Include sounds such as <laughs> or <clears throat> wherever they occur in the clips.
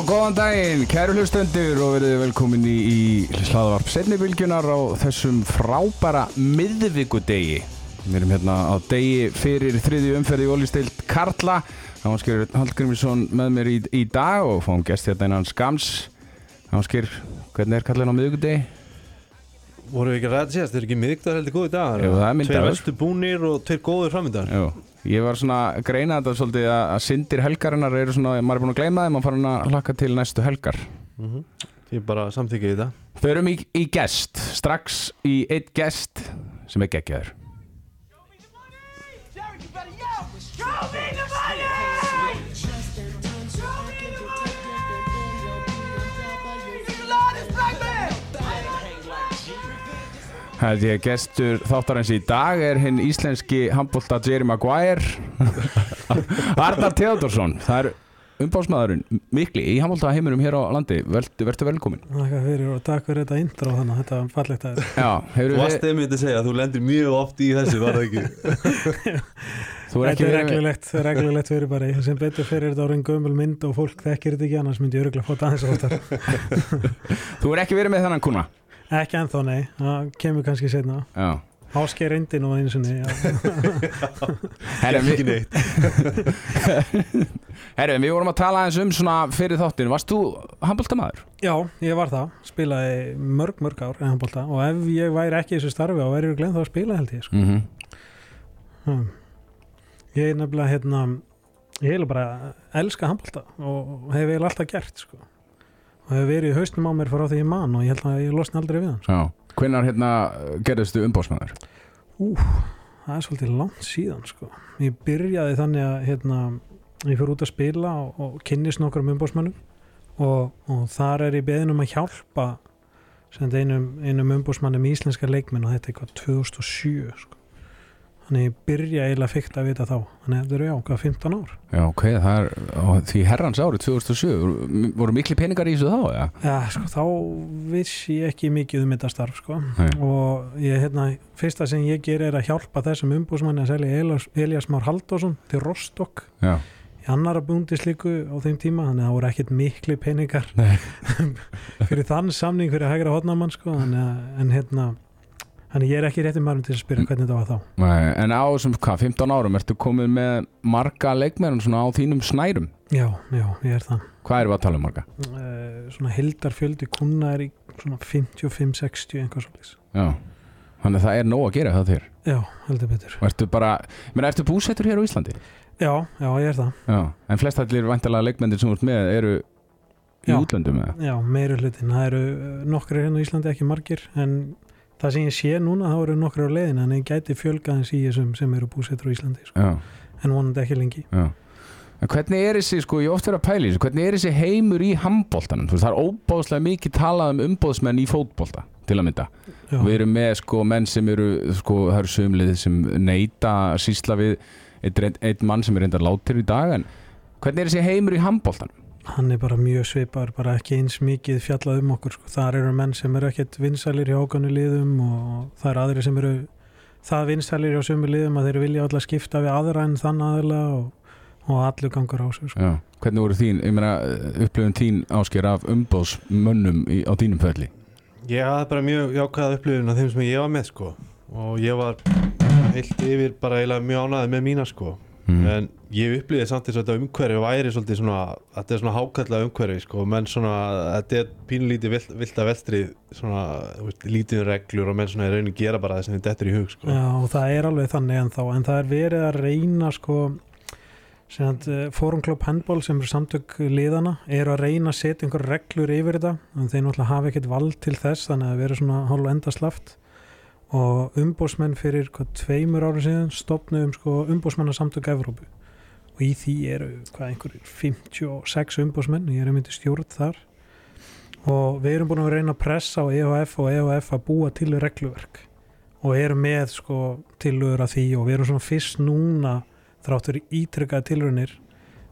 Já, góðan daginn, kæru hlustendur og verið velkomin í, í hlaðvarp setnibilgjunar á þessum frábæra miðvíkudegi. Við erum hérna á degi fyrir þriði umferði í Ólistild Karla. Ánskir Hallgrímsson með mér í, í dag og fáum gest hérna innan skams. Ánskir, hvernig er Karlin á miðvíkudegi? Voru við ekki að ræða síðast, þeir eru ekki miðgdar heldur góði dagar Jú, það er myndaður. Tveir vestu búnir og tveir góður frammyndar Jú, ég var svona að greina þetta svolítið að, syndir helgarinnar eru svona, maður er búin að gleyma þeim og fara hann að hlakka til næstu helgar. Ég bara samþykja í þetta Förum í, í gest, strax í eitt gest sem er geggjaður. Derek, you better yell! Show me the money! Það er gestur þáttarins í dag er hinn íslenski handbólta Jerry Maguire. <laughs> Arnar Theodorsson það er umbásmaðurinn mikli í handbólta heiminum hér á landi. Verður velkomin Takk fyrir og takk fyrir þetta intro þannig þetta var fallegt að Þú varst einmitt að segja að þú lendir mjög oft í þessu, var það ekki? <laughs> þú er Þetta ekki er reglulegt, reglulegt fyrir bara sem betur fyrir þetta orðin gömul mynd og fólk þekkir þetta ekki annars myndi ég öruglega fóta aðeins <laughs> þú er ekki verið með þennan kuna Ekki ennþá nei, það kemur kannski setna Já, Ásker reyndi nú sinni já. <laughs> herri, Ekki við, neitt <laughs> herri, við vorum að tala aðeins um svona fyrir þáttin, varst þú handbóltamaður? já, ég var það, spilaði mörg mörg ár en handbólta og ef ég væri ekki í þessu starfi og væri ég glemt þá að spila held ég sko. Mm -hmm. Ég er nefnilega hérna ég er bara elska handbólta og hef eiginlega alltaf gert sko. Og hef verið í haustum á mér frá því ég man og ég held að ég losna aldrei við hann sko. Já, hvenær hérna gerðustu umbásmaður? það er svolítið langt síðan sko. ég byrjaði þannig að hérna, ég fyrir út að spila og, og kynnist nokkrum umbósmönnum og, og þar er ég beðin um að hjálpa einum, einum umbósmannum í íslenska leikmenn og þetta er eitthvað 2007 sko. Þannig ég byrja eiginlega fyrkt að vita þá þannig að þetta eru já, hvað 15 ár Já, ok, það er því herrans árið 2007 voru, mikli peningar í þessu þá, já? Já, sko, þá vissi ég ekki mikið um þetta starf sko. Nei. og ég, hérna, fyrsta sem ég ger er að hjálpa þessum umbúsmanni að selja Elias, Már Halldórsson til Rostock Já, í annara búndislíku á þeim tíma þannig að það voru ekkit mikli peningar <laughs> fyrir þann samning fyrir hægra hodnamann sko, að en, hérna, þannig ég er ekki rétti maður til að spyrja hvernig þetta var þá. Nei, en á þessum, hvað, 15 árum ertu komið með marga leikmenn svona á þínum snærum? Já, já, ég er það. Hvað við að tala um marga? uh, svona hildarfjöldi kuna er í svona 55-60 einhvað svolítið Já, þannig að það er nóg að gera það þér. Já, heldur betur. Og ertu bara, menn ertu búsettur hér á Íslandi? Já, já, ég er það. Já, en flest allir væntalega leikmennir sem ert með eru í útlöndum eða? Já, meiri hlutin, það eru nokkri hérna á Íslandi, ekki margir en það sem ég sé núna, þá eru nokkri á leiðin en ég gæti fjölgaðins í þessum sem eru búsettur á Íslandi, sko. En vonandi ekki lengi já En hvernig er þessi, sko, ég oft verið að þessu, hvernig er þessi heimur í handbóltanum? Það er óbáðslega mikið talað um umbóðsmenn í fótbólta, til að mynda. Já, Við erum með sko menn sem eru sko, það eru sömlið sem neyta að sýsla við einn ein mann sem er reyndar látir í dag en hvernig er þessi heimur í handbóltanum? Hann er bara mjög svipar, bara ekki eins mikið fjallað um okkur, sko. þar eru menn sem eru ekkert vinsælir hjá ákvæmni liðum og það eru aðri sem eru það vinsælir hjá sömu liðum að þeir vilja alltaf skipta við aðra en þann aðila og, og allur gangur á sig, sko. Já. Hvernig voru þín, ég meina upplöfun þín ásker af umbóðsmönnum í, á þínum fölli? Ég hafði bara mjög jákvæða upplifun af þeim sem ég var með sko og ég var heilt yfir bara eiginlega mjög ánæði með mína sko Mm. en ég upplifði samt þess að þetta umhverfi væri svolítið svona, þetta er svona hákalla umhverfi sko, menn svona, þetta er pínlítið vilt, vilt að velstrið svona, lítið um reglur og menn svona í raunin gera bara það sem þetta er í hug sko Já, og það er alveg þannig en þá en það er verið að reyna sko Fórum Club Handball sem eru samtök liðana eru að reyna að setja einhver reglur yfir þetta en þeir náttúrulega hafa ekkert vald til þess þannig að það verið svona hálf endaslaft og umbósmenn fyrir hvað, tveimur ára síðan stopnum sko, umbósmannasamtök Evrópu. Og í því eru hvað einhverjir 56 umbósmenn ég er myndi stjórn þar. Og við erum búin að reyna að pressa á EHF og EHF að búa til regluverk. Og erum með sko tilögur að því. Og við erum svona fyrst núna þráttur ítrykkað tilraunir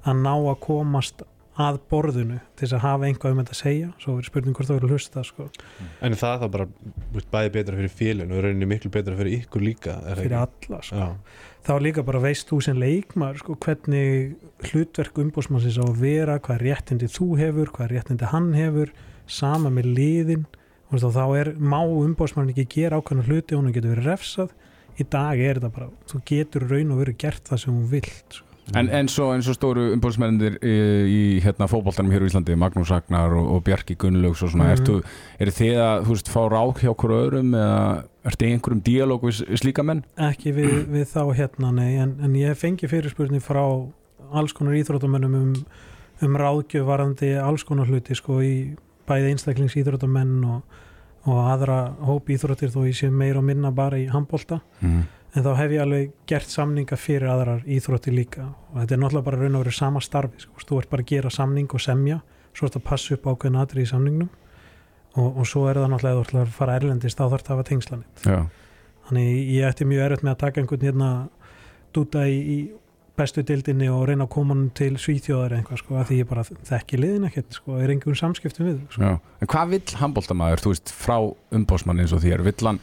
að ná að komast að borðinu til þess að hafa einhvað um þetta að segja. Svo er spurning hvort það verður að hlusta sko, En það er það bara bæði betra fyrir félun og rauninni miklu betra fyrir ykkur líka fyrir alla sko. Þá líka bara veist þú sem leikmaður sko, hvernig hlutverk umbósmannsins á að vera, hvað réttindi þú hefur hvað réttindi hann hefur sama með liðin. Þú og þá er, má umbósmann ekki gera ákveðna hluti og hún getur verið refsað. Í dag er þetta bara, þú getur raun og verið gert það sem hún vilt sko. En, en svo, en svo stóru umbóðsmennir í, í hérna, fótboltanum hér á Íslandi Magnús Ragnar og, og Bjarki Gunnlaugs og svona, ertu, eru þið að þú veist, fá rák hjá okkur öðrum eða ertu í einhverjum díalóg við slíka menn? ekki við, <clears throat> við þá hérna nei, en, en ég fengi fyrirspurni frá alls konar íþróttamönnum um, um ráðgjöf varandi alls konar hluti sko í bæði einstaklings íþróttamenn og, og aðra hóp íþróttir þó ég sé meira og minna bara í handbolta Mm. En þá hef ég alveg gert samninga fyrir aðrar íþróttir líka og þetta er náttúrulega bara raun og verið sama starfi sko. þú ert bara að gera samning og semja svo ert að passa upp ákveðin aðri í samningnum og, og svo er það náttúrulega ef þú ætlar að fara erlendist þá þarf það að hafa tengslanir Já, þannig ég ætti mjög erfitt með að taka einhvern hérna dúta í, í bestu dildinni og reyna að koma hann til svíþjóðar eða eitthvað sko, að því ég bara þekki liðin ekkert sko, er einhvern samskiptum við sko. En hvað vill handbóltamaður, þú veist, frá umbóðsmann eins og þér? Vill hann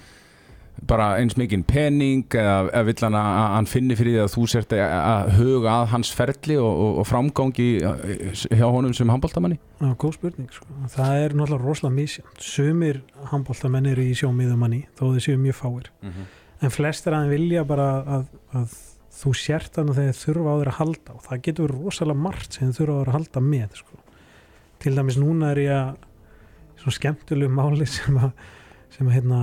bara eins mikinn pening eða, eða vill hann að að hann finni fyrir því að þú sért að, að huga að hans ferli og, og, og framgangi eh, hjá honum sem handbóltamanni? Já, góð spurning sko. það er náttúrulega rosalega misjant sumir handbóltamenn eru í sjómiðumanni þó þeir séu mjög fáir en flestir aðeins vilja bara að, að þú sért þarna þegar þeir þurfa á þeir að halda og það getur verið rosalega margt sem þeir þurfa á þeir að halda með sko. til dæmis núna er ég að svona skemmtilegu máli sem að, sem að hérna,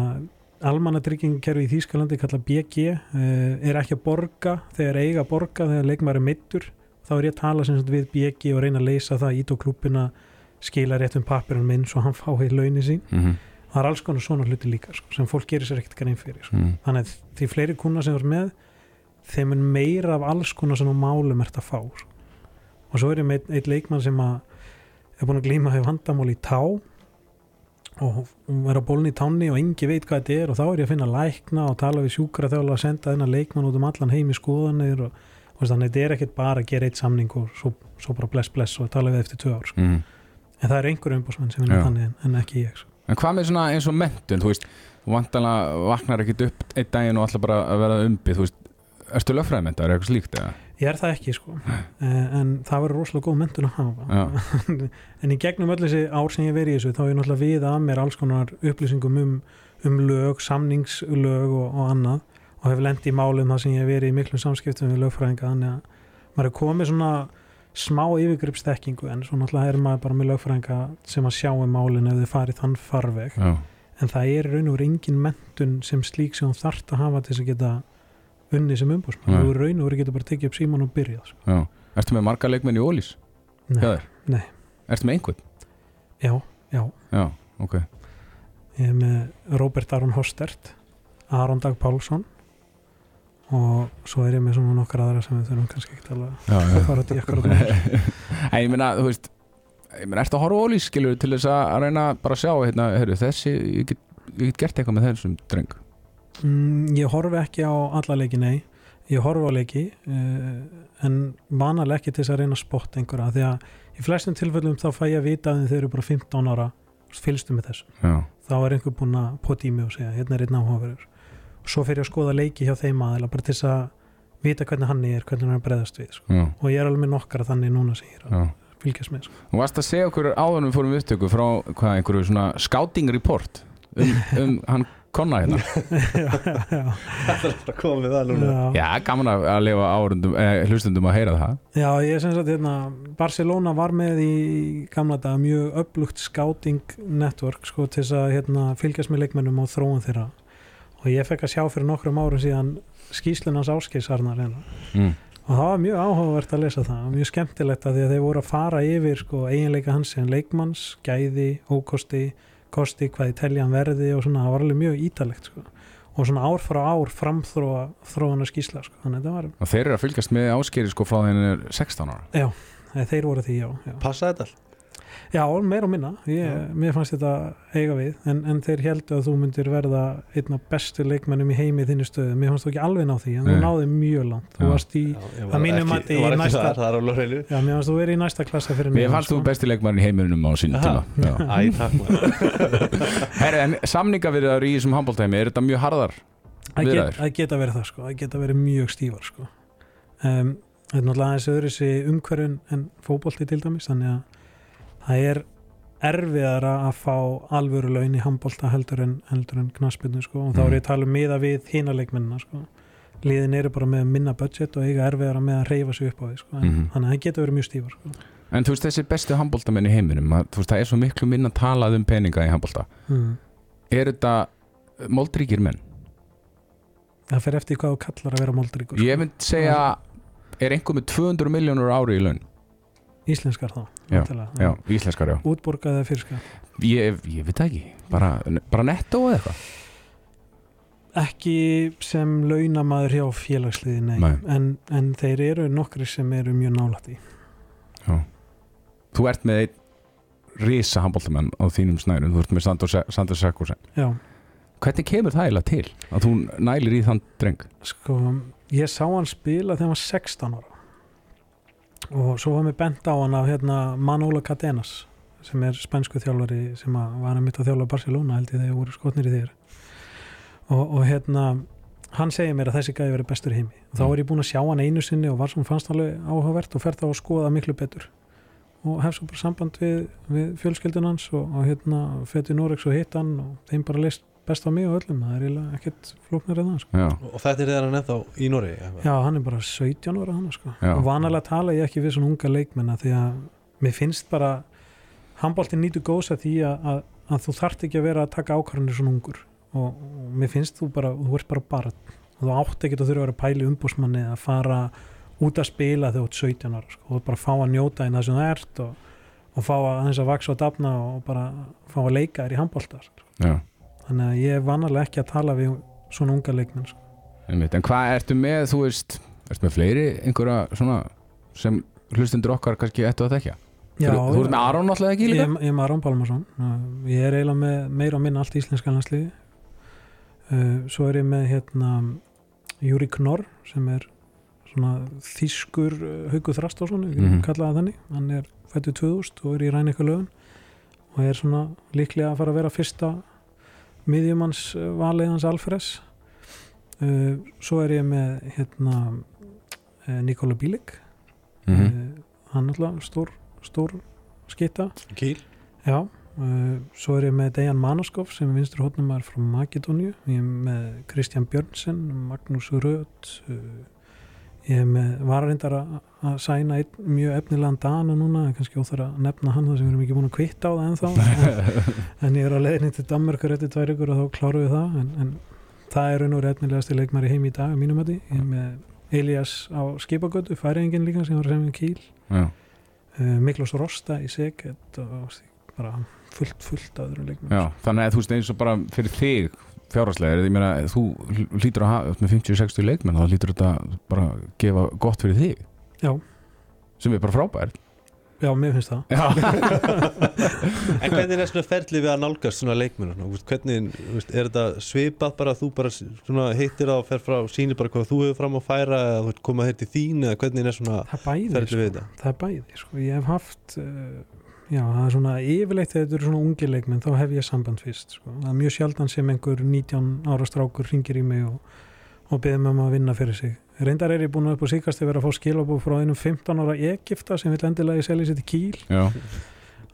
almannatryggingakerfi í Þýskalandi kalla BG uh, er ekki að borga þegar eiga að borga þegar leikmaður er meittur þá er ég að tala sem sagt við BG og reyna að leysa það ít og klúppina skila réttum pappirinn minn svo hann fái launi sín Mm -hmm. það er alls konar svona hluti líka sko, sem fólk gerir sér ekkert grein fyrir sko. mm. þannig að því fleiri kuna sem er með þeim er meira af alls konar svona málum ert að fá sko. og svo er ég með einn- leikmann sem að er búin að glíma hefur vandamál í tá og er á bólni í tánni og engi veit hvað þetta er og þá er ég að finna lækna og tala við sjúkra þjóla að senda þennan leikmann út um allan heim í skoðanir og, og þannig þetta er ekkert bara að gera eitt samning og svo, svo bara bless bless og tala við eftir tvö ár sko. Mm. en það er einhver umbúsmenn sem vinna þannig en, en ekki ég sko. En hvað með svona eins og mentun, þú veist, þú vantanlega vaknar ekkit upp einn daginn og ætla bara að vera umbið, þú veist, ertu lögfræðimendar, er eitthvað slíkt eða? Ég er það ekki sko. Eh, en það verður rosalega góð mentun að hafa. <laughs> En í gegnum öll þessi ár sem ég verið í þessu þá er ég náttúrulega við að mér alls konar upplýsingum um, um lög, samningslög og, og annað. Og hef lent í málum þar sem ég verið í miklum samskiptum við lögfræðinga þannig að maður er komið svona smá yfirgripstekkingu en svo náttúrulega er maður bara með lögfræðinga sem að sjá um málin ef þið farið þann farveg. Já, en það er raun og veru engin mentun sem slík sem hún þarft að hafa til að geta unni sem þú í raun og veru getur bara tekið upp síman og byrjað sko. já. Ertu með marga leikmenn í Ólís? Nei, nei. Ertu með einhvern? Já, já, Já, ok. ég er með Robert Aron Hostert Aron Dag Pálsson og svo er ég með svona nokkar aðra sem við þurfum kannski ekki alveg að fara ekkert og <laughs> En ég meina, þú veist, ég meina, ertu að horfa Ólís, skilur, til þess að að reyna bara að sjá, hérna, heyrðu, þessi, ég get, ég get gert eitthvað með þessum dreng. Mm, Ég horfi ekki á alla leiki, nei. Ég horfi á leiki uh, en vanalega ekki til þess að reyna að spotta einhverja því að í flestum tilfellum þá fæ ég að vita að þeir eru bara 15 ára fylgstu með þessu. Já, þá er einhver búinn að poti í mig og segja hérna er einn áhugaverður. Og svo fyrir ég að skoða leiki hjá þeim aðeila bara til þess að vita hvernig hann er, hvernig hann er að bregðast við sko. og ég er alveg með nokkara þannig núna sem ég er að fylgjast með sko. Þú varst að segja okkur við fórum við upptöku frá, hvað, einhverju svona scouting report um, um hann konna hérna. <laughs> Það er alltaf komið það núna já. Já, gaman að að lifa árundum, eh, hlustundum að heyra það. já, ég er sem sagt hérna Barcelona var með í gamla dag mjög upplugt scouting network sko til þess að hérna, fylgjast með leikmennum og þróun þeirra og ég fekk að sjá fyrir nokkrum árum síðan skýslunans áskeisarnar hérna Mm. og það var mjög áhugavert að lesa það mjög skemmtilegt að því að þeir voru að fara yfir sko, eiginleika hans sem leikmanns gæði, ókosti, kosti hvað í teljan verði og svona, það var alveg mjög ítalegt sko. og svona ár frá ár framþróa þróuna skýsla sko. þannig að þetta var, Og þeir eru að fylgjast með áskeri sko frá þeir eru 16 ára. eh, þeir voru því já, já. Passa þetta allt? Já, meir og minna, ég, mér fannst þetta eiga við, en, en þeir heldu að þú myndir verða einn af bestu leikmennum í heimi í þinni stöðu, mér fannst þú ekki alveg ná því en þú Nei. náði mjög langt, þú varst í Já, ég Að mínum ekki- mati í var næsta- það er alveg hreinu já, mér fannst þú verið í næsta klassa fyrir Mér neðan, fannst þú sko. besti leikmarin í heiminum á sín tíma. Æ, takk <laughs> Herri, en samningavirðar í þessum handbóltæmi, er þetta mjög harðar? að, get, að geta verið það sko, að geta verið mjög stífar sko. um, þetta er náttúrulega aðeins öðru sér umhverfin en fótbolti til dæmis þannig að það er erfiðara að fá alvöru laun í handbolta heldur en, en knaspinu sko. og þá er ég að tala um miða við hína leikmennina sko. liðin eru bara með minna budget og eiga erfiðara með að reyfa sig upp á því sko. en, Mhm. þannig að það geta verið mjög stífar sko. En þú veist, þessi bestu handbóltamenn í heiminum, að, veist, það er svo miklu minna talað um peninga í handbólta. mm. Er þetta moldríkir menn? það fer eftir hvað þú kallar að vera moldríkur sko. Ég mynd segja, er einhver með 200 miljónur ári í laun? Íslenskar þá Já. Já, íslenskar, já. útborgað eða fyrska Ég, ég veit ekki, bara, bara netto eða eitthvað. ekki sem launamaður hjá félagsliði nei. En, en þeir eru nokkri sem eru mjög nálætt í Þú ert með einn risa handbóltamenn á þínum snærum, þú ert með Sandor Sekkursen. já, Hvernig kemur það eiginlega til að þú nælir í þann dreng? sko ég sá hann spila þegar hann var 16 ára og svo var mér bent á hann af hérna, Manolo Cadenas sem er spænsku þjálfari sem var að mitt að þjálfa Barcelona held ég þegar voru skotnir í þér. Og, og hérna hann segir mér að þessi gæði verið bestur heimi. Og þá Mm. er ég búin að sjá hann einu sinni og var svona fannst alveg áhugavert og fer þá að skoða miklu betur. Og hef svo bara samband við, við fjölskyldun hans og, og hérna fætti Norex og hitt hann og þeim bara leist best á mig og öllum það er eiginlega ekkert flóknar en það sko. Og þetta er þegar hann ennþá í Noregi Já, hann er bara 17 ára hann sko. Og vanalega tala ég ekki við svona unga leikmenna því að mér finnst bara handbóltin nýtu góðs að því að, að, að þú þarft ekki að vera að taka ákvarðanir svona ungur og, og mér finnst þú bara, þú ert bara barn og þú átt ekki að þurfa að vera að pæli umbúsmanni að fara út að spila þegar þú ert 17 ára sko. og bara fá að njóta inn það sem þú ert og, og fá að að vaksa og dafna og bara fá að leika þér í handbólta sko. já. Þannig að ég er vanalega ekki að tala við svona unga leikmenn sko. Einmitt. En hvað ertu með, þú veist, ertu með fleiri einhverja svona sem hlustundur okkar kannski ættu að þekja? Já, þú, ert með Aron náttúrulega ekki Ég, líka? ég er með Aron Pálmarsson Uh, ég er eiginlega með meira og minna allt íslenska landsliði uh, svo er ég með hérna Júri Knorr sem er svona þýskur uh, Hauku Þrastásson, við mm kallaði það þannig hann er fættu 2000 og er í rænika lögun og er svona líklega að fara að vera fyrsta miðjumanns uh, valið hans Alfres uh, svo er ég með hérna uh, Nikola Bílik Mm uh, hann er alltaf stór, stór skitta Kíl Já, uh, svo er ég með Dejan Manoskov sem er vinstur hótnumar frá Makedóníu, ég er með Kristján Björnsen, Magnús Röð uh, ég með vararindar að að sæna einn mjög efnilegan dana núna, en kannski óþar að nefna hann þar sem við erum ekki búin að kvitta á það ennþá. En, <laughs> en ég er að leiðin til Danmarkur eftir tvær ykkur og þá klárum við það en, en það er raun og leikmar í heim í dag, mínum að ég með Elias á skipagötu, færingin líka sem var sem við kýl uh, Miklós Rosta í og bara fullt, fullt öðru leikmenn Já, þannig að þú veist eins og bara fyrir þig fjárhagslega, ég meina, þú lítur að hafa með 50-60 leikmenn, þá lítur þetta bara að gefa gott fyrir þig Já. sem er bara frábær Já, mér finnst það Já, <laughs> En hvernig er svona ferlið við að nálgast svona leikmenn hvernig, er þetta svipað bara að þú bara svona hittir það og fer frá sýnir bara hvað þú hefur fram að færa eða koma hér til þín eða hvernig er svona Það ferlið við sko. þetta það er bæði sko. Ég hef haft uh, Já, það er svona yfirleitt þegar þetta eru svona ungi leikmenn þá hef ég samband fyrst sko. Það er mjög sjaldan sem einhver 19 ára strákur ringir í mig og, og beðið mig um að vinna fyrir sig Reyndar er ég búin upp á síkast að vera að fá skilabóð frá einum 15 ára Egipta sem vil endilega ég selja sér til Kíl já,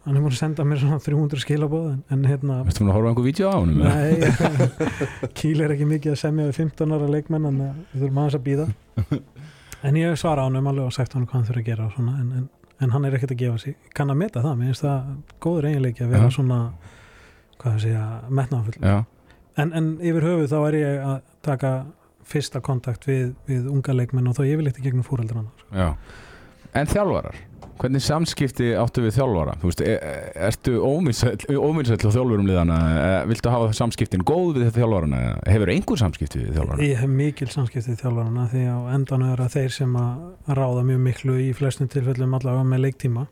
Hann er búin að senda mér svona 300 skilabóð en, en hérna veistu hún að horfa á einhver vídeo á eða? Nei, <laughs> Kíl er ekki mikið að semja við 15 ára leikmenn en uh, við þurfum aðeins að býða <laughs> en ég svara ánum alveg og sagt hann hvað hann þurfa að gera og svona, en, en, en hann er ekkert að gefa sig. Ég kann að meta það, mér finnst það góður eiginleiki að vera Já. svona hvað það segja, metnaðafull Já, en, en yfir höfuð þá er ég að taka fyrsta kontakt við, við unga leikmenn og þá yfirleitt í gegnum fóreldrana sko. já En þjálfarar, hvernig samskipti áttu við þjálfara? Þú veist, er, ertu óminnsæll á þjálfurum liðana? Eh, Viltu hafa samskiptin góð við þjálfarana? Hefur einhver samskipti við þjálfarana? Ég hef mikil samskiptið þjálfarana því á endan er að þeir sem að ráða mjög miklu í flestum tilfellum allavega með leiktíma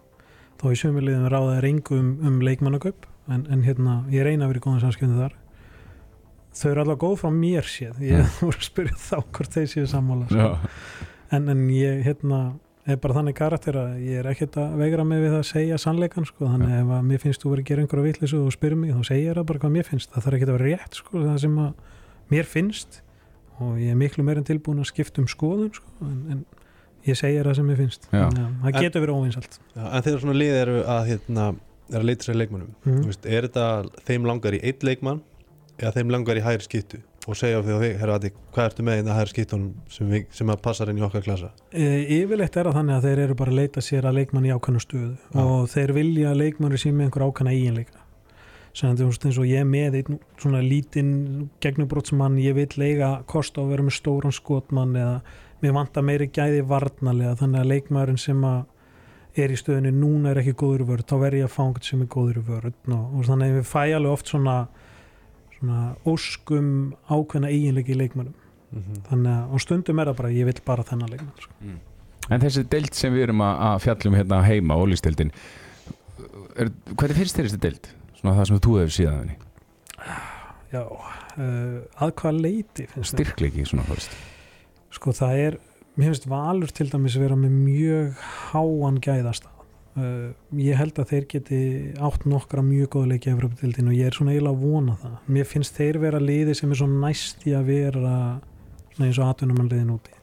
þó í sömulegðum ráða er engu um, um leikmannakaup en, en hérna, ég reyna að vera í góðan samskipni þar þau eru alveg góð frá mér séð ég Mm. <laughs> voru að spyrja þá hvort þeir séu sammála en, en ég hérna er bara þannig karakter að ég er ekkert að vegra mig við að segja sannleikan sko. þannig ef að mér finnst þú verið að gera einhverja vitleysu og spyrir mig þá segir ég það bara hvað mér finnst það þarf ekki að vera rétt sko, það sem að mér finnst og ég er miklu meira en tilbúin að skipta um skoðun sko, en, en ég segir það sem mér finnst Já. þannig að það En- getur verið óvinsalt en þegar svona lið eru að hérna, er að leita sér leikmannum. Þú veist, er þetta þeim langar í eitt leikmann eða þeim langar í hægri skýttu og segja því, herra Adi, hvað ertu með það hægri skýttunum sem, við- sem að passar inn í okkar klasa e, yfirleitt er það þannig að þeir eru bara að leita sér að leikmann í ákvæmna stöðu Já. og þeir vilja að leikmann sé með einhver ákvæmna eiginleika sem þú veist eins og ég er með einn svona lítinn gegnubrótsmann ég vil eiga kost á að vera með stóran skotmann eða mér vantar meiri gæði varnalega þannig að leikmaðurinn sem að er í stöðunni núna er ekki góður vörð þá verð ég að fá einhvern sem er góður vörð og, og þannig að við fæ alveg oft svona svona óskum ákveðna eiginleiki í leikmannum mm -hmm. þannig að á stundum er það bara ég vil bara þennan leikmann sko. En þessi deild sem við erum að, að fjallum hérna heima, ólistildin Hvernig finnst þér þessi deild? Svona það sem þú hefur síðan henni Já, uh, að hvað leiti finnst þér? Styrkleiki svona fyrst Sko það er, mér finnst Valur til dæmis vera með mjög háan gæðastað uh, Ég held að þeir geti átt nokkra mjög góða leiki í Evropadildin og ég er svona eiginlega að vona það Mér finnst þeir vera liði sem er svo næst í að vera svona eins og atvinnumannliðin úti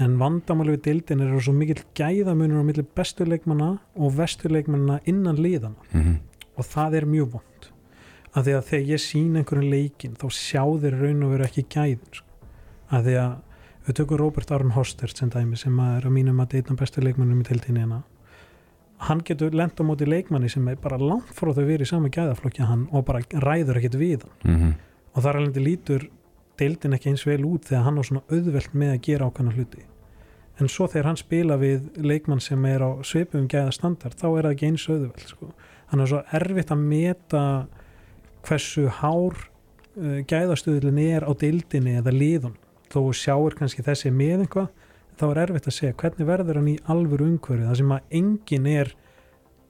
En vandamáli við dildin er svo mikill gæðamunur á milli bestu leikmanna og vestu leikmanna innan liðana mm -hmm. og það er mjög vond að því að þegar ég sín einhverjum leikin þá sjá þeir raun og veru ekki gæðin sko. að því að við tökum Robert Aron Hostert sem dæmi sem er að mínum að deitna bestu leikmannum í tiltíðinina hérna. Hann getur lent á móti leikmanni sem er bara langt frá þau verið í sama gæðaflokki og bara ræður ekkit við Mm -hmm. og þar alveg lítur deildin ekki eins vel út þegar hann á svona auðvelt með að gera ákvæmna hluti en svo þegar hann spila við leikmann sem er á svipum gæða standard þá er það ekki eins auðvelt sko. hann er svo erfitt að meta hversu hár uh, gæðastuðlun er á deildinni eða liðun þó þú sjáir kannski þessi með eitthvað þá er erfitt að segja hvernig verður hann í alvöru umhverju það sem að enginn er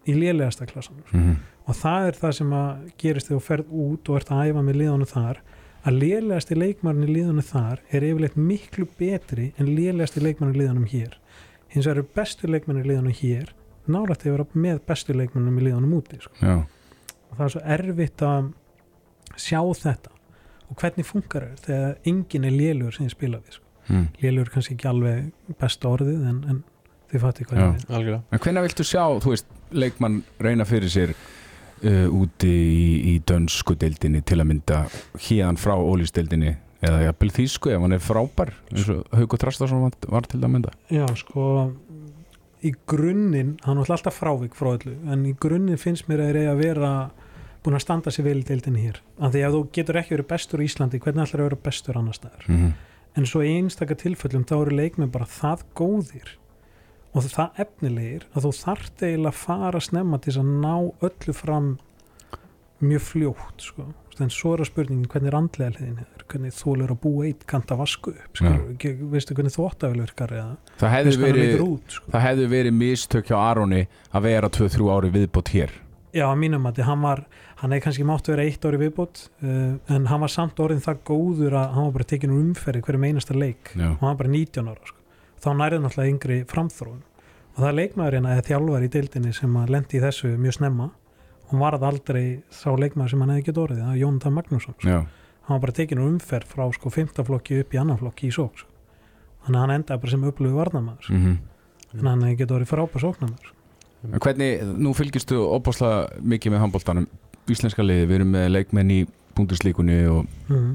í lélegasta klassan Mm og það er það sem að gerist þegar þú ferð út og ert að æfa með liðunum þar. Að lélegasti leikmarinn í liðunum þar er yfirleitt miklu betri en lélegasti leikmarinn í liðunum hér. Hins vegar eru bestu leikmarinn í liðunum hér nálægt að vera með bestu leikmannum í liðunum úti sko. Og það er svo erfitt að sjá þetta og hvernig funkar það þegar enginn er lélugur sem ég spila við sko. Mm. lélugur er kannski ekki alveg besta orðið en, en þið fattu hvað Já. ég við algjörlega En hvenær viltu sjá, þú veist, leikmann reyna fyrir sér uh, úti í, í dönsku deildinni til að mynda híðan frá ólýsdeildinni eða jafnvel þýsku ef hann er frábær eins og Haukur Trastarsson var, var til að mynda Já, sko í grunninn, hann var alltaf frávik frá öllu, en í grunninn finnst mér að eiga að vera búin að standa sér vel í deildinni hér, af því að þú getur ekki verið bestur í Íslandi, hvernig ætlar að vera bestur annar staðar, mm -hmm. En svo í einstaka tilfellum þá eru leikmenn bara það góðir og það efnilegir að þú þarft eiginlega að fara snemma til að ná öllu fram mjög fljótt sko. en svo er að spurningin hvernig er andlega hliðin er, hvernig þú er að búa eitt kanta vasku upp, skilur, ekki, veistu hvernig þvóttavel virkar eða Það hefði veistu hvernig hann verið sko. það hefði verið mistök hjá Aroni að vera 2-3 ári viðbót hér Já, að mínum að hann var hann hefði kannski mátt vera eitt ári viðbót uh, en hann var samt orðin það góður að hann var bara tekin úr umferði hverjum einasta leik Já. og hann var bara 19 ára sko. þá nærið náttúrulega yngri framþróun og það er leikmaðurinn eða þjálfar í deildinni sem að lendi í þessu mjög snemma hún varð aldrei sá leikmaður sem hann hefði getið orðið það var Jónatan Magnússon sko. Já, hann var bara tekin úr umferð frá sko 5. flokki upp í annan flokki í sók sko. þannig að hann endaði bara sem upplöfu varnamaður mm en hann hefði getið orðið frábæð sóknamaður En hvernig, nú fylgistu opáslega mikið með handbóltanum íslenska liði, við erum með leikmenn í búndislíkunni og mm.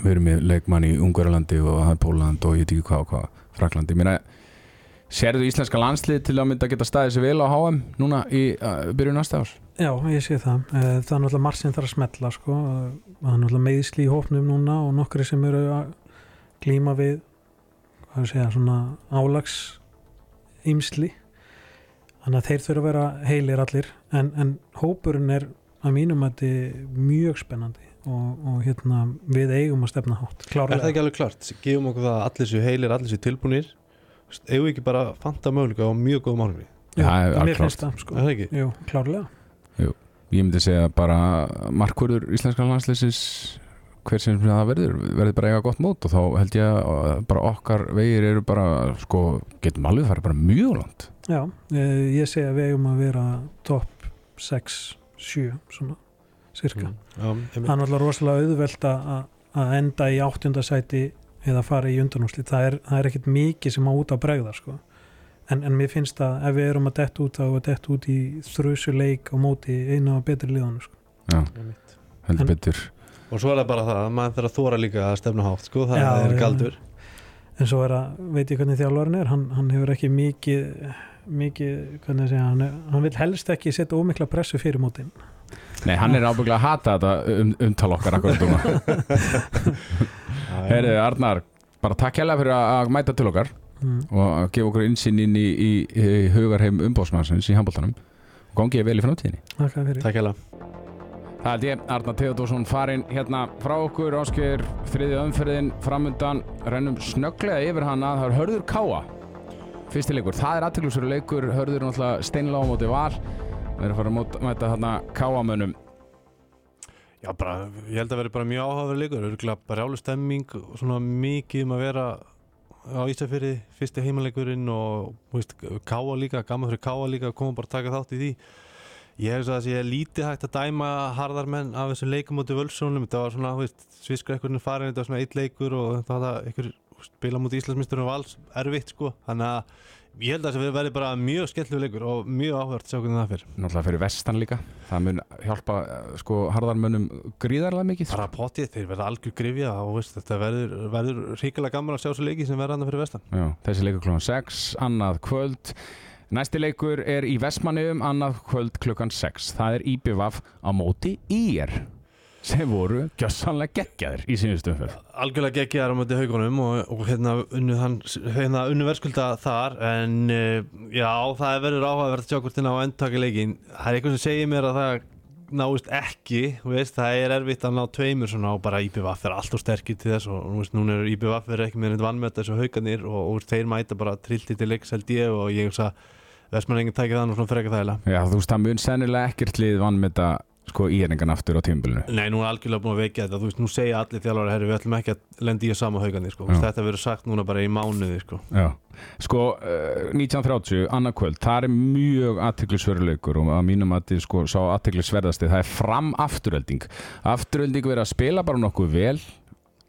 við erum með leikmann í Ungarlandi og Póland og ég veit ekki hvað og hvað Fraklandi, mér að Serðu íslenska landslið til að mynda að geta staðið sér vel á HM núna í uh, byrjun næsta árs? Já, ég sé það. Eh, Það er náttúrulega margt sem þarf að smetla sko. Það er náttúrulega meðisli í hópnum núna og nokkri sem eru að glíma við hvað ég segja, svona álags ýmsli þannig að þeir þurfa að vera heilir allir en, en hópurinn er að mínum að þetta er mjög spennandi og, og hérna við eigum að stefna hátt Er klárlega það ekki alveg klart? Gefum okkur það að allir séu heilir, allir séu tilbúnir Þú veist, Eigum við ekki bara að fanta möguleika á mjög góðum árangri Jú, Já, mér alklárt. finnst það sko. Er það ekki? Jú, klárlega Ég myndi segja bara markvörður íslenska landsleysins hver sem það verður, verður bara eiga gott mót og þá held ég að bara okkar vegir eru bara, sko, getum alveg farið bara mjög langt. Já, eh, ég segi að við eigum að vera topp 6, 7 svona, cirka Mm. Já. Það er náttúrulega rosalega auðvelt að að enda í áttundasæti eða fara í undanúsli það er, það er ekkert mikið sem á út að bregða sko. en, en mér finnst að ef við erum að detta út þá erum við að detta út í þrjusu leik á móti einu af betri liðanum sko. Já, heldur En- betur. Og svo er það bara það að maður þarf að þóra líka að stefna hátt sko, það Já, er já. galdur en svo er að, veit ég hvernig þjálfarinn er hann, hann hefur ekki mikið mikið, hvernig segja hann, hann vil helst ekki setja ómikla pressu fyrir mótin Nei, hann er ábygglega að hata þetta um, umtal okkar akkurat um. <laughs> Herðu, Arnar, bara takk hérlega fyrir að að mæta til okkar mm. og að gefa okkur insinn inn í, í, í hugarheim umbóðsmannsins í handbóltanum og gangi ég vel í framtíðinni. Fyrir Takk hella Það held ég, Arnar Theodorsson farinn hérna frá okkur, Ásker, þriðja umferðin framundan, rennum snögglega yfir hana, það er Hörður Káa fyrsti leikur, það er aðteglusur leikur. Hörður er náttúrulega steinlega á móti val. Við erum að fara að mæta þarna Káamönnum Já, bara, ég held að vera bara mjög áhugaverð leikur. Örgulega rálu stemming og svona mikið um að vera á Ísafyrði fyrsti heimaleikurinn og veist, Káa líka, gaman fyrir Káa líka koma bara að taka þátt í því. Ég hef svo að sé lítið hægt að dæma harðarmenn af þessum leikum mútið völsónum. Þetta var svona, veist, sviskrekkurinn farin þetta var svona eitt leikur og þetta var það einhver spila mútið Íslandsmyndsturinn vals erfitt sko, þannig að ég held að það verði bara mjög skemmtilegu leikur og mjög áhugavert að sjá hvernig það fyrir náttúrulega fyrir vestan líka. Það mun hjálpa eh, sko harðarmönnum gríðarlega mikið. Bara potið, þeir verða algjör grifja og veist, þetta verður, verður ríkilega gaman að sjá þessu leiki sem verða annað fyrir vestan. Já, þessi leikur klukkan 6, annað kvöld. Næsti leikur er í Vestmanniðum, annað kvöld klukkan 6. Það er IBVF á móti IR sem voru gjössanlega geggjaðir í sínustu umferð. algjörlega geggjaðar á móti haugunum og, og hérna unnu, hérna unnu verðskulda þar en uh, já, það er verður áhugavert að sjá hvort þinn á endtaki leikin það er eitthvað sem segir mér að það náist ekki, veist, það er erfitt að ná tveimur svona og bara IBVF er alltaf sterkir til þess og veist, núna er IBVF er ekki með neitt vannmjöta þessu hauganir og, og þeir mæta bara trillti til leiks held ég og ég hugsa Vestmann enginn tækið það nú svona frekar þægilega Já, þú veist, það mun sennilega ekkert lið vann með þetta sko íringan aftur á tímbilinu. Nei, nú er algjörlega búin að veikja þetta, þú veist, nú segja allir þjálfari, herri, við ætlum ekki að lendi í sama haugandi, sko, Já. þetta verður sagt núna bara í mánuði, sko. Já, sko, uh, 1930, annað kvöld, það er mjög aðtiklisveruleikur og að mínum að þið sko sá aðtiklisverðasti, það er fram afturölding. Afturölding verið að spila bara nokkuð vel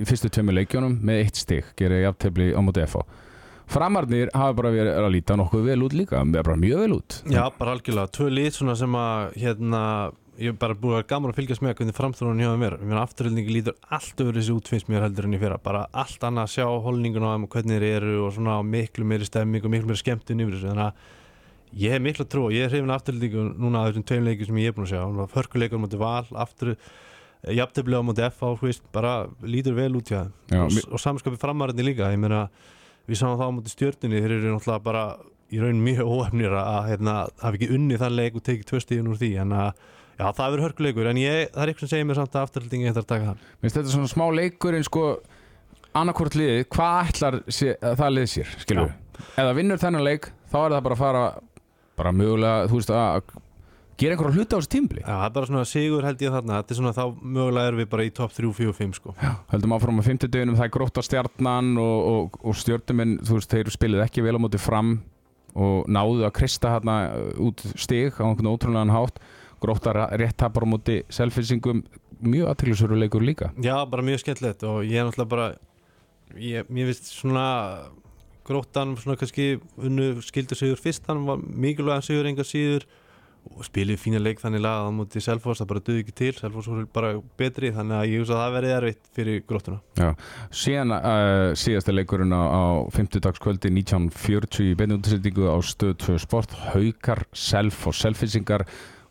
í fyrstu tveimu leikjónum með eitt stig, gera jafntefli á móti FH. Framarnir hafa bara verið að líta nokkuð vel út líka, bara mjög vel út. Já, bara algjörlega, tvö svona sem að, hérna, ég er bara búin að gaman að fylgjast með hvernig framþróun hjá þeim er, mér afturhaldningi lítur allt öðru þessi út finnst mér heldur enn í fyrra, bara allt annað að sjá holningun á þeim og hvernig þeir eru og svona miklu meiri stemming og miklu meiri skemmtun yfir þessu, þannig að ég hef miklu að trú, ég er hrifin afturhaldningu núna að þessum tveim leikum sem ég er búin að sjá, hörkuleikur móti val, aftur jafntefli á móti FH, þú veist, bara lítur vel út hjá þeim. Og, og samskapi framarinn líka, ég meina við sáum það á móti stjörnunni, þeir eru náttúrulega bara í raun mjög óefnir að hérna, hafa ekki unnið þann leik og tekið tvö stíðin úr því. En að já, það hefur hörkuleikur en ég, það er eitthvað sem segir mér samt að afturhaldingi þetta að taka það Minnst þetta er svona smá leikur en sko annarkvort liðið, hvað ætlar sé, það lið sér, skilur? Ef það vinnur þennan leik, þá er það bara að fara bara mögulega, þú veist að gera einhverja hluta á þessu tímbli. Já, það er bara svona sigur held ég þarna þetta er svona þá mögulega erum við bara í topp 3, 4 og 5 sko. Höldum áfram á 50 dögunum, það er gróta stjarnan og, og, og stjörnumenn, þú veist, þeir spilið ekki vel á móti fram og náðu að krista hérna út stig á einhvern ótrúlegan hátt. Gróta rétt tapar á móti selfinsingum, mjög aðtrygglisveruleikur líka. Já, bara mjög skemmtilegt og ég er náttúrulega bara ég, mér finnst svona gróttan svona kannski unnu skildur sigur fyrst, hann var mikilvæg sigur enga síður og spilið fína leik þannig lag á móti Selfoss, það bara duði ekki til Selfoss voru bara betri, þannig að ég hugsa að það verði erfitt fyrir gróttuna. Síðan uh, síðasta leikurinn á, á 50 dagskvöldi 1940 í beinni útsettingu á stöð 2 sport Haukar, Self og Selfinsingar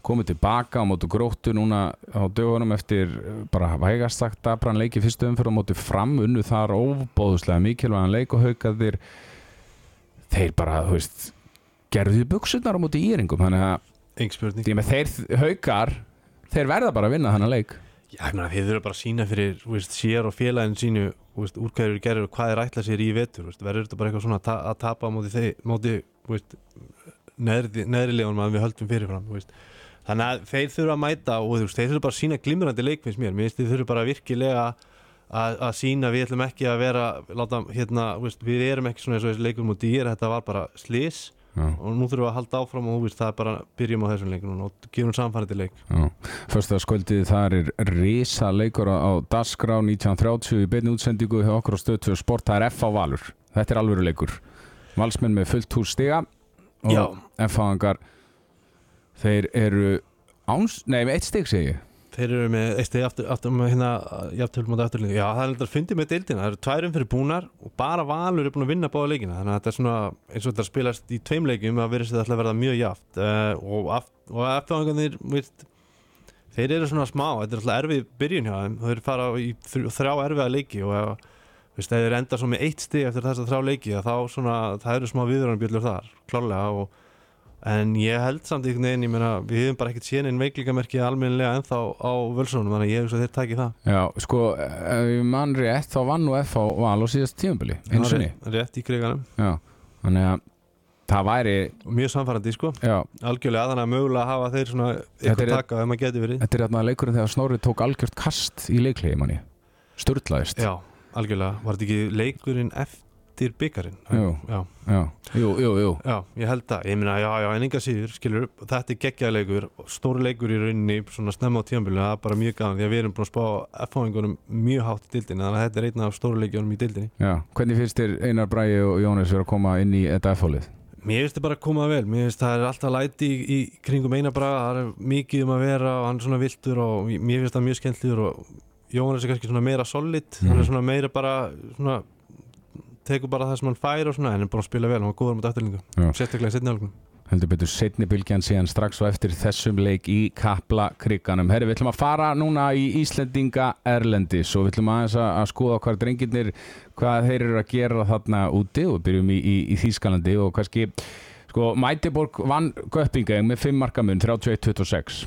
komið tilbaka á mótu gróttu núna á dögunum eftir uh, bara vægastakt dabran leiki fyrstu umfyrð á móti fram unnu þar óbóðuslega mikilvægan leik og haukaðir þeir bara, þú veist gerðu buksunar á móti íringum þannig að því með þeir haukar þeir verða bara að vinna þennan leik Já, ég meina, þið þurfa bara að sína fyrir veist, sér og félagin sínu þú veist, úr hverju gerir og hvað er ætla sér í vetur verður þetta bara eitthvað svona að, ta að tapa á móti, þeir, móti þú veist, neðri, neðri legunum að við höldum fyrirfram veist. Þannig að þeir þurfa að mæta og þú veist, þeir þurfa bara að sína glimrandi leik finnst mér, mér finnst þeir þurfa bara virkilega að, að sína, við ætlum ekki að vera láta, hérna, veist, við erum ekki svona eins og þessi leikum og dýr, þetta var bara slis Já, og nú þurfum við að halda áfram og þú veist, það er bara byrjum á þessum leikunum og gerum samfærandi leik. Já. Föstaskvöldið þar er risa leikur á, Dasgrá 1930 í beinni útsendingu hjá okkur á stöðtöðu sport, það er F á Valur. Þetta er alvöru leikur Valsmenn með fullt hús stiga og F-fangar þeir eru áns, nei með eitt stig segi ég Þeir eru með eitt stegi aftur, aftur með hérna jafntölum á afturlínu. Já, það er þetta að fyndi með deildina. Það eru tværum fyrir búnar og bara Valur er búin að vinna báða leikina. Þannig að þetta er svona eins og þetta spilast í tveim leikum að verðist þetta alltaf að verða mjög jaft. Uh, og, aft, og eftirvangarnir, veist, þeir eru svona smá. Þetta er alltaf erfið byrjun hjá þeim. Þeir fara í þr- þrjá erfiða leiki og veist, þeir enda svo með eitt stig eftir þess að þrjá leiki þá svona, það eru smá viðröðanbjöllur þar, klárlega og En ég held samt einhvern veginn, ég meina, við hefum bara ekkert séð einn veiklingamerki almennilega ennþá á völsunum, þannig að ég hef að þeir taki það. Já, sko, mann rétt þá vann nú F á Val á síðast tíumbili einu sinni, Rétt- Rétt í kriganum. já, þannig að það væri, Og mjög samfærandi, sko. já, Algjörlega, þannig að mögulega hafa þeir svona eitthvað taka ef maður getur verið. þetta er þarna leikurinn þegar Snorri tók algjört kast í leiklegi manni, sturlaðist Já, algjörlega. Var þetta ekki leikurinn eftir byggarinn? Jú. Já, jú, jú, jú ég held það. Ég meina, já, já, en enga síður, skilur, þetta er geggjaði leikur, stóri leikur í rauninni, svona snemma á tíðanbílu, það er bara mjög gaman, því að við erum búin að spá F-fáingunum mjög hátt í dildinni, þannig að þetta er einn af stóri leikjunum í dildinni. Já, hvernig finnst þér Einar Bræi og Jónas vera að koma inn í þetta F-hólið? Mér finnst þetta bara að koma vel, mér finnst það er alltaf læti í, í kringum eina braga, það er mikið um að vera og hann er svona viltur og mér finnst það mjög skemmtliður og Jóhannes er kannski svona meira solid, hann Mhm. er svona meira bara svona, tekur bara það sem hann fær og svona, en er bara að spila vel, hann var góður mot eftirlingu, Já. sérstaklega í setni álgnum. heldur betur setni bylgjan síðan strax og eftir þessum leik í Kapla kriganum. Herri, við ætlum að fara núna í Íslendinga Erlendis og við ætlum aðeins að, skoða hvað drengirnir, hvað þeir eru að gera þarna úti og byrjum í, í, í Þýskalandi og kannski, sko, Mætiborg vann Göppingeng með 5 markamun, 31-26.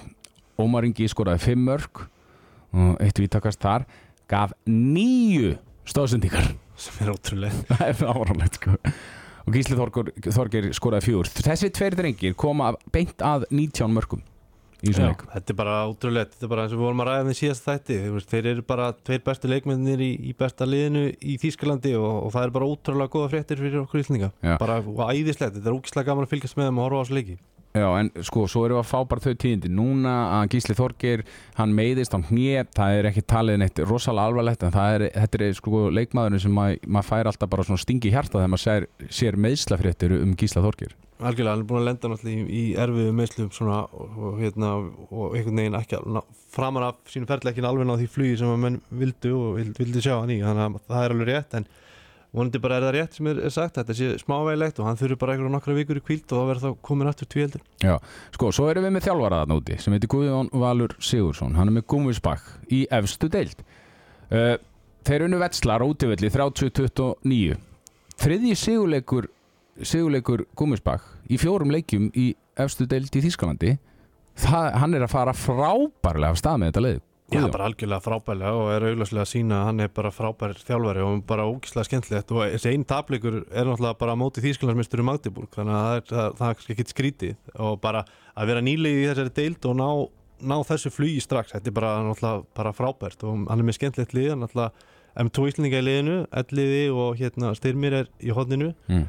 Ómar Ingi skoraði 5 mörg og eitt vítakast þar, gaf nýju stóðsendingar. Sem er ótrúlega. <laughs> Það er áramlegt sko. Og Gísli Þorgir skoraði fjúr Þessi tveir drengir koma beint að 19 mörgum Já, þetta er bara ótrúlega, þetta er bara eins og við vorum að ræða með síðast þætti, þeir eru bara tveir bestu leikmennir í, í besta liðinu í Þýskalandi og, og það er bara ótrúlega góða fréttir fyrir okkur íslendinga, Já. bara æðislegt, þetta er ógislega gaman að fylgjast með þeim og horfa á þessu leiki. Já, en sko, svo við að fá bara þau tíðindi. Núna að Gísli Þorgir, hann meiðist á hnið, það er ekki talið neitt rosalega alvarlegt, en er, þetta er sko leikmaðurinn sem mað, maður fær alltaf bara svona stingi hjarta þegar maður sér, sér meðslafréttir um Gísla Þorgir Algjörlega, hann er búin að lenda náttúrulega í, í erfiðu meðslum svona og, hérna, og einhvern veginn ekki að- framan af sínu ferli ekki alveg á því flugi sem að menn vildu og vild- vildu sjá hann í, þannig að það er alveg rétt en vonandi bara er það rétt sem er, er sagt þetta sé smávegilegt og hann þurfi bara einhverja nokkra vikur í kvíld og þá verður þá komin aftur tvíeldur Sko, svo erum við með þjálfara þarna úti sem heitir Guðjón Valur Sigursson hann er með Gúmvisbakk í efstu deild. Uh, Þeir unnu vetslar útivelli 30-29 Þriðji sigurleikur sigurleikur Gúmvisbakk í fjórum leikjum í efstu deild í Þískalandi Það, hann er að fara frábærlega af stað með þetta leið Já, Guðjón. bara algjörlega frábærlega og er augljóslega að sína að hann er bara frábær þjálfari og bara ógislega skemmtilegt og þessi einn tapleikur er náttúrulega bara á móti Þýskalandsmyndstur í Magdeburg þannig að það er, það, það er kannski ekkit skrítið og bara að vera nýlið í þessari deild og ná, ná þessu flugi strax þetta er bara náttúrulega bara frábært og hann er með skemmtilegt lið, hann náttúrulega M2 Íslinga í liðinu, Elliði og hérna Styrmir er í hodninu mm.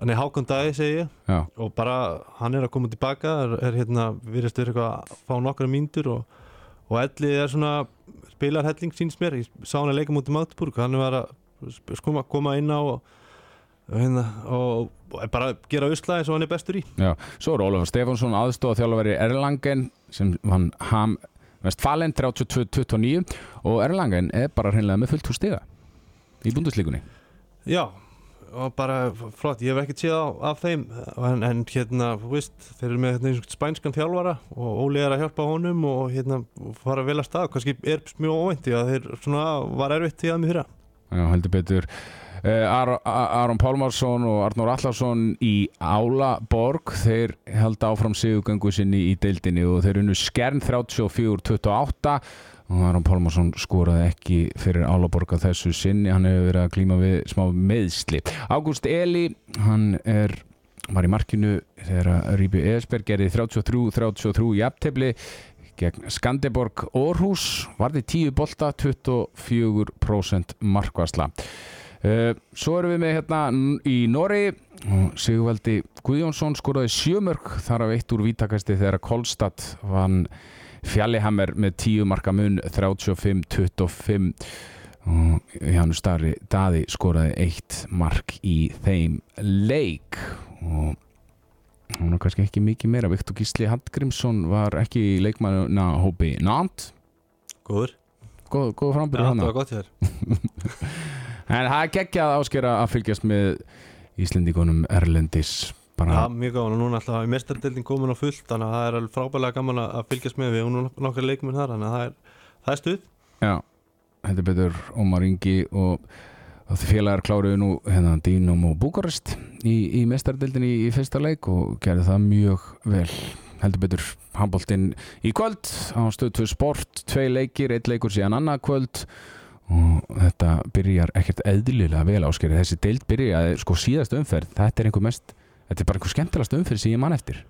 hann er Hákon Dagi segi ég Já, og bara hann er að koma tilbaka er, er hérna, virðist verið eitthvað að fá nokkra mínútur og, og Ellið er svona spilar helling síns mér, ég sá hann að leika mútið Magdeburg, hann var að sp- koma, inn á og, hérna, og, og bara gera usla eins og hann er bestur í. Já Svo er Ólafur Stefánsson aðstóða þjálfari Erlangen sem hann ham Vestfalen 32-29 og Erlangen er bara hreinlega með fullt hús stiga í búnduslíkunni Já, og bara flott, ég hef ekkert séð á, af þeim en, en hérna, þú veist, þeir eru með hérna, spænskan þjálfara og Óli er að hjálpa honum og hérna fara vel að stað, kannski er mjög óvænti að þeir svona var erfitt í að mig fyrra. Já, heldur betur. Uh, Ar Aron Pálmarsson og Arnór Allarsson í Álaborg þeir held áfram sigugöngu sinni í deildinni og þeir unnu skern 34-28 og Aron Pálmarsson skoraði ekki fyrir Álaborg að þessu sinni. Hann hefur verið að klíma við smá meðsli Ágúst Eli, hann er var í markinu þegar Ríbi Esberg gerði 33-33 í aptefli gegn Skandeborg Orhus varði 10 bolta 24% markvarsla. Uh, svo erum við með hérna í Nóri Sigvaldi Guðjónsson skoraði sjömörk þar af eitt úr vítakasti þegar Kolstad vann Fjallihammer með 10 marka mun 35-25 og Janus Starri Daði skoraði eitt mark í þeim leik. Og hún er kannski ekki mikið meira. Viktor Gísli Hallgrímsson var ekki í leikmannuna hópi Nant Góður. Góð, góð var gott hér <laughs> en það er geggjað áskera að fylgjast með Íslendingunum Erlendis Bara mjög gáðan og núna alltaf er mestardildin komin á fullt þannig að það er alveg frábælega gaman að fylgjast með. Við og núna nokkar leikmenn þar þannig að það er, það er stuð. Já, þetta er betur Ómar Ingi og, og þið félagar kláruðu nú hérna Dínum og Búkarest í, í mestardildinni í, í fyrsta leik og gerði það mjög vel. Heldur betur handbóltinn í kvöld á stöð 2 sport, tvei leikir eitt leikur síðan annað kvöld. Og þetta byrjar ekkert eðlilega vel áskeri, þessi deild byrjaði sko síðast umferð, þetta er einhver mest þetta er bara einhver skemmtilegast umferð sem ég man eftir.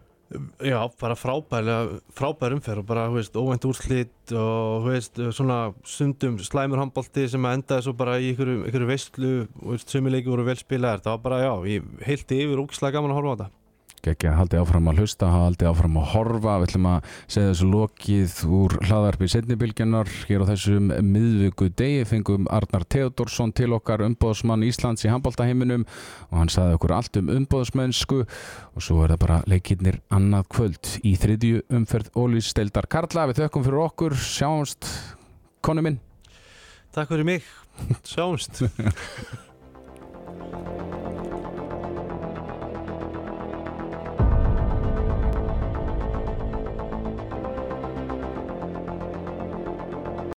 Já, bara frábærlega frábær umferð og bara, þú veist, óvænt úrslit og, þú veist, svona sundum slæmur handbólti sem að endaði svo bara í ykkur, ykkur veistlu þú veist, sumileiki voru vel spilaðar, það var bara, já, ég heilti yfir ógislega gaman að horfa á þetta ekki að haldi áfram að hlusta, haldi áfram að horfa. Við ætlum að segja þessu lokið úr hlaðarpi setnibilgjarnar hér á þessum miðvíku degi fengum Arnar Theodorsson til okkar umbóðsmann Íslands í handbóltaheiminum og hann saði okkur allt um umbóðsmennsku og svo er það bara leikirnir annað kvöld í þriðju umferð Ólís Steildar Karla, við þökkum fyrir okkur. Sjáumst, konu minn. Takk fyrir mig, sjáumst <laughs>